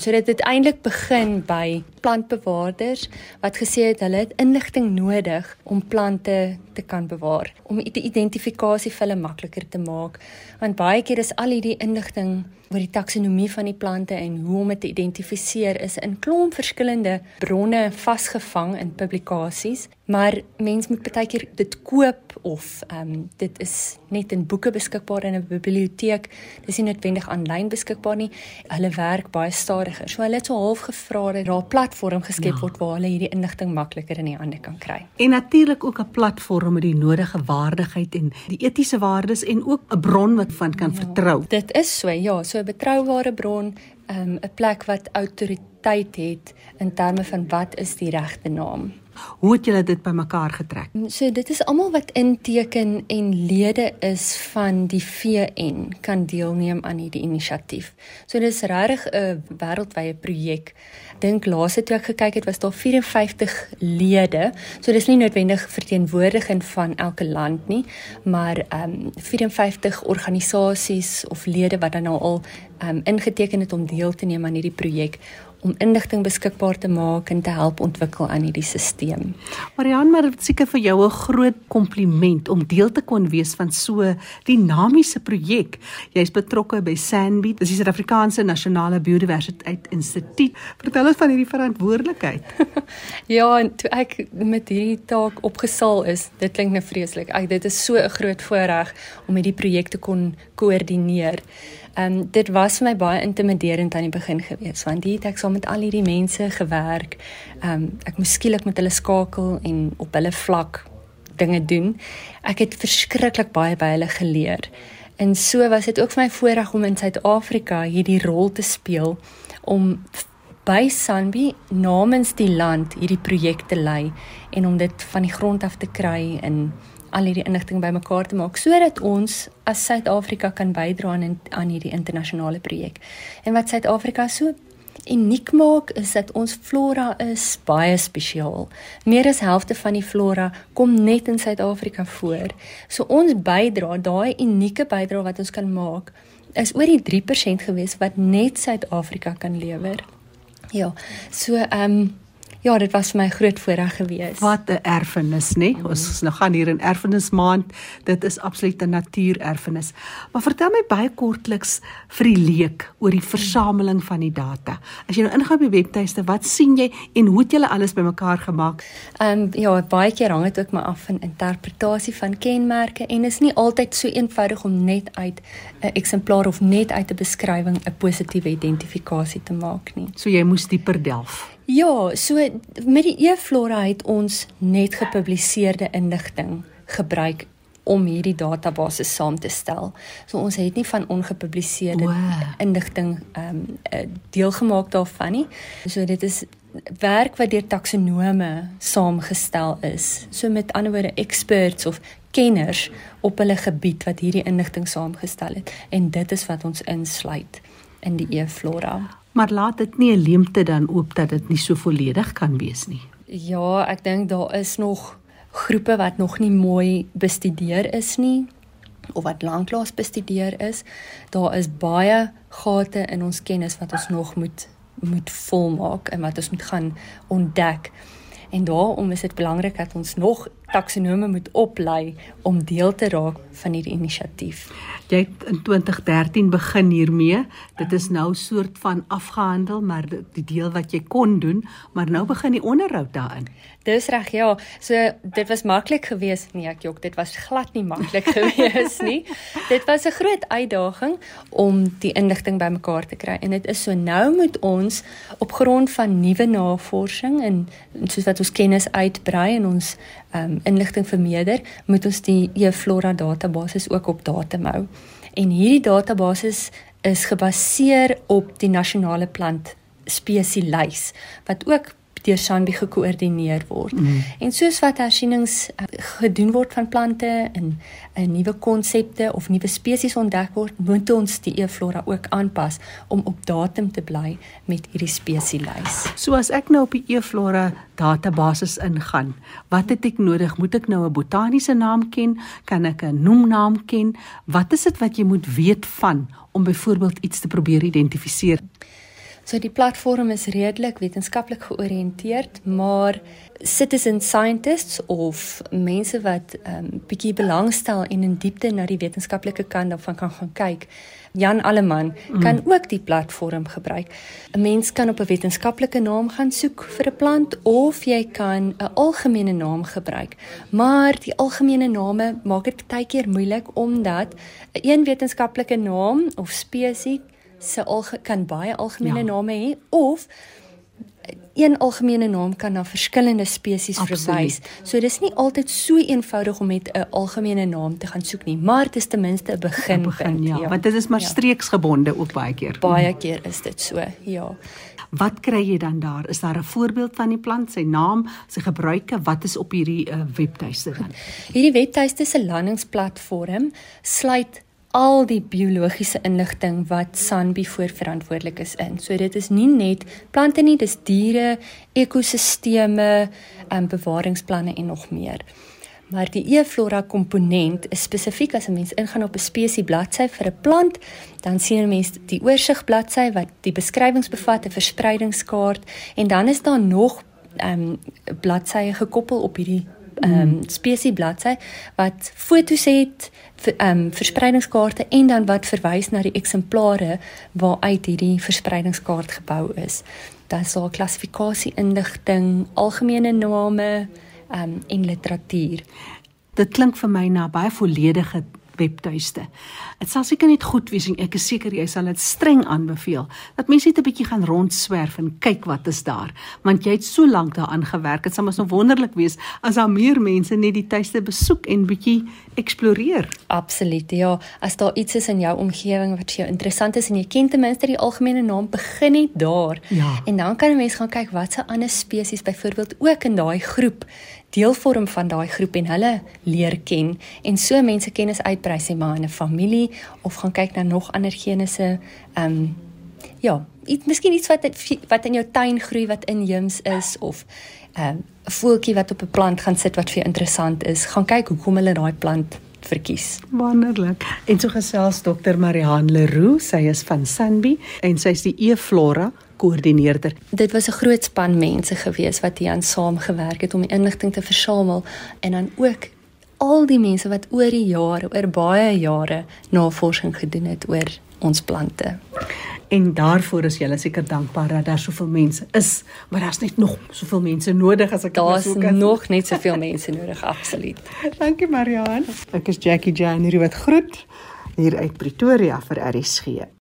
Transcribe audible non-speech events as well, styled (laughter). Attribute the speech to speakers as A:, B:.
A: So dit het eintlik begin by plantbewaarders wat gesê het hulle het inligting nodig om plante te kan bewaar, om die identifikasie vir hulle makliker te maak. Want baie keer is al hierdie inligting oor die taksonomie van die plante en hoe om dit te identifiseer is in klomp verskillende bronne vasgevang in publikasies, maar mens moet baie keer dit koop of ehm um, dit is net in boeke beskikbaar in 'n biblioteek. Dis nie noodwendig aanlyn beskikbaar nie. Hulle werk baie stadiger. So hulle het so half gevra dat daar 'n platform geskep ja. word waar hulle hierdie inligting makliker in die hande kan kry.
B: En natuurlik ook 'n platform met die nodige waardigheid en die etiese waardes en ook 'n bron wat van kan ja, vertrou.
A: Dit is so, ja, so 'n betroubare bron, ehm, 'n um, plek wat autoriteit het in terme van wat is die regte naam.
B: Hoe het julle dit bymekaar getrek?
A: So dit is almal wat inteken en lede is van die VN kan deelneem aan hierdie inisiatief. So dis regtig 'n wêreldwye projek. Dink laaste toe ek gekyk het was daar 54 lede. So dis nie noodwendig verteenwoordiging van elke land nie, maar ehm um, 54 organisasies of lede wat dan nou al um, ingeteken het om deel te neem aan hierdie projek om inligting beskikbaar te maak en te help ontwikkel aan hierdie stelsel.
B: Marian, maar seker vir jou 'n groot kompliment om deel te kon wees van so dinamiese projek. Jy's betrokke by Sandbeat, dis die Suid-Afrikaanse Nasionale Biodiversiteit Instituut. Vertel ons van hierdie verantwoordelikheid. (laughs)
A: ja, en toe ek met hierdie taak opgesaal is, dit klink nou vreeslik. Ek dit is so 'n groot voorreg om hierdie projek te kon koördineer. Ehm um, dit was vir my baie intimiderend aan die begin gewees want hier het ek saam met al hierdie mense gewerk. Ehm um, ek moes skielik met hulle skakel en op hulle vlak dinge doen. Ek het verskriklik baie by hulle geleer. En so was dit ook vir my voorreg om in Suid-Afrika hierdie rol te speel om by Sanbi namens die land hierdie projek te lei en om dit van die grond af te kry in al hierdie inligting bymekaar te maak sodat ons as Suid-Afrika kan bydra aan aan hierdie internasionale projek. En wat Suid-Afrika so uniek maak is dat ons flora is baie spesiaal. Meer as helfte van die flora kom net in Suid-Afrika voor. So ons bydra, daai unieke bydra wat ons kan maak, is oor die 3% gewees wat net Suid-Afrika kan lewer. Ja. So ehm um, Ja, dit was vir my groot voorreg gewees.
B: Wat 'n erfenis, nê? Nee? Ons nou gaan hier in erfenismaand. Dit is absoluut 'n natuurerfenis. Maar vertel my baie kortliks vir die leek oor die versameling van die data. As jy nou ingaan op die webtuiste, wat sien jy en hoe het julle alles bymekaar gemaak?
A: Ehm um, ja, baie keer hang dit ook maar af van interpretasie van kenmerke en is nie altyd so eenvoudig om net uit 'n eksemplaar of net uit 'n beskrywing 'n positiewe identifikasie te maak nie.
B: So jy moes dieper delf.
A: Ja, so met die e-flora het ons net gepubliseerde inligting gebruik om hierdie database saam te stel. So ons het nie van ongepubliseerde wow. inligting ehm um, deel gemaak daarvan nie. So dit is werk wat deur taksonome saamgestel is. So met ander woorde experts of kenners op hulle gebied wat hierdie inligting saamgestel het en dit is wat ons insluit in die e-flora
B: maar laat dit nie 'n leemte dan oop dat dit nie so volledig kan wees nie.
A: Ja, ek dink daar is nog groepe wat nog nie mooi bestudeer is nie of wat lanklaas bestudeer is. Daar is baie gate in ons kennis wat ons nog moet moet volmaak en wat ons moet gaan ontdek. En daarom is dit belangrik dat ons nog taksonome moet oplei om deel te raak van hierdie inisiatief.
B: Jy het in 2013 begin hiermee. Dit is nou soort van afgehandel, maar die deel wat jy kon doen, maar nou begin die onderhoud daarin.
A: Dis reg, ja. So dit was maklik geweest nie, ek jok, dit was glad nie maklik (laughs) geweest nie. Dit was 'n groot uitdaging om die inligting bymekaar te kry en dit is so nou moet ons op grond van nuwe navorsing en soos wat ons kennis uitbrei en ons um, inligting vermeerder, moet ons die eFlora database ook op datum hou. En hierdie database is gebaseer op die nasionale plant spesieslys wat ook deur Sanbi gekoördineer word. Mm. En soos wat hersienings uh, gedoen word van plante en 'n uh, nuwe konsepte of nuwe spesies ontdek word, moet ons die e-flora ook aanpas om op datum te bly met hierdie spesieslys.
B: So as ek nou op die e-flora database ingaan, wat het ek nodig? Moet ek nou 'n botaniese naam ken? Kan ek 'n noemnaam ken? Wat is dit wat jy moet weet van om byvoorbeeld iets te probeer identifiseer?
A: So die platform is redelik wetenskaplik georiënteerd, maar citizen scientists of mense wat ehm um, bietjie belangstel en in diepte na die wetenskaplike kant daarvan kan gaan kyk. Jan Alleman mm. kan ook die platform gebruik. 'n Mens kan op 'n wetenskaplike naam gaan soek vir 'n plant of jy kan 'n algemene naam gebruik. Maar die algemene name maak dit baie keer moeilik omdat 'n een wetenskaplike naam of spesies se al kan baie algemene ja. name hê of een algemene naam kan na verskillende spesies verwys. So dis nie altyd so eenvoudig om met 'n algemene naam te gaan soek nie, maar dit is ten minste 'n begin.
B: begin ja, ja, want dit is maar ja. streeksgebonde ook baie keer.
A: Baie keer is dit so, ja.
B: Wat kry jy dan daar? Is daar 'n voorbeeld van die plant, sy naam, sy gebruike, wat is op hierdie uh, webtuiste dan?
A: Hierdie webtuiste se landingsplatform sluit al die biologiese inligting wat Sanbi voorverantwoordelik is in. So dit is nie net plante nie, dis diere, ekosisteme, en bewaringsplanne en nog meer. Maar die e-flora komponent is spesifiek as 'n mens ingaan op 'n spesie bladsy vir 'n plant, dan sien 'n mens die oorsig bladsy wat die beskrywings bevat, 'n verspreidingskaart en dan is daar nog ehm um, bladsye gekoppel op hierdie ehm um, spesie bladsy wat fotos het, ehm um, verspreidingskaarte en dan wat verwys na die eksemplare waaruit hierdie verspreidingskaart gebou is. Dan is daar klassifikasie inligting, algemene name ehm um, en literatuur.
B: Dit klink vir my na baie volledige webtuiste. Dit sal seker net goed wees en ek is seker jy sal dit streng aanbeveel dat mense net 'n bietjie gaan rondswerf en kyk wat is daar, want jy het so lank daaraan gewerk. Dit sal mos nou wonderlik wees as daar meer mense net die tuiste besoek en bietjie eksploreer.
A: Absoluut. Ja, as daar iets is in jou omgewing wat vir jou interessant is en jy ken ten minste die algemene naam, begin net daar.
B: Ja.
A: En dan kan 'n mens gaan kyk wat se ander spesies byvoorbeeld ook in daai groep deel vorm van daai groep en hulle leer ken en so mense kennis uitbrei sê maar in 'n familie of gaan kyk na nog ander genese ehm um, ja, iets miskien iets wat wat in jou tuin groei wat inheems is of ehm, 'n um, voeltjie wat op 'n plant gaan sit wat vir jou interessant is, gaan kyk hoekom hulle daai plant verkies.
B: Wonderlik. En so gesels dokter Marihan Leroux, sy is van Sanbi en sy is die E-flora koördineerder.
A: Dit was 'n groot span mense gewees wat hier aan saamgewerk het om die inligting te versamel en dan ook al die mense wat oor die jare, oor baie jare navorsing gedoen het oor ons plante.
B: En daarvoor is julle seker dankbaar dat daar soveel mense is, maar daar's net nog soveel mense nodig as ek
A: so kan. Daar's nog net soveel mense nodig, absoluut. (laughs)
B: Dankie Marianne. Ek is Jackie Jane hier wat groet hier uit Pretoria vir RSG.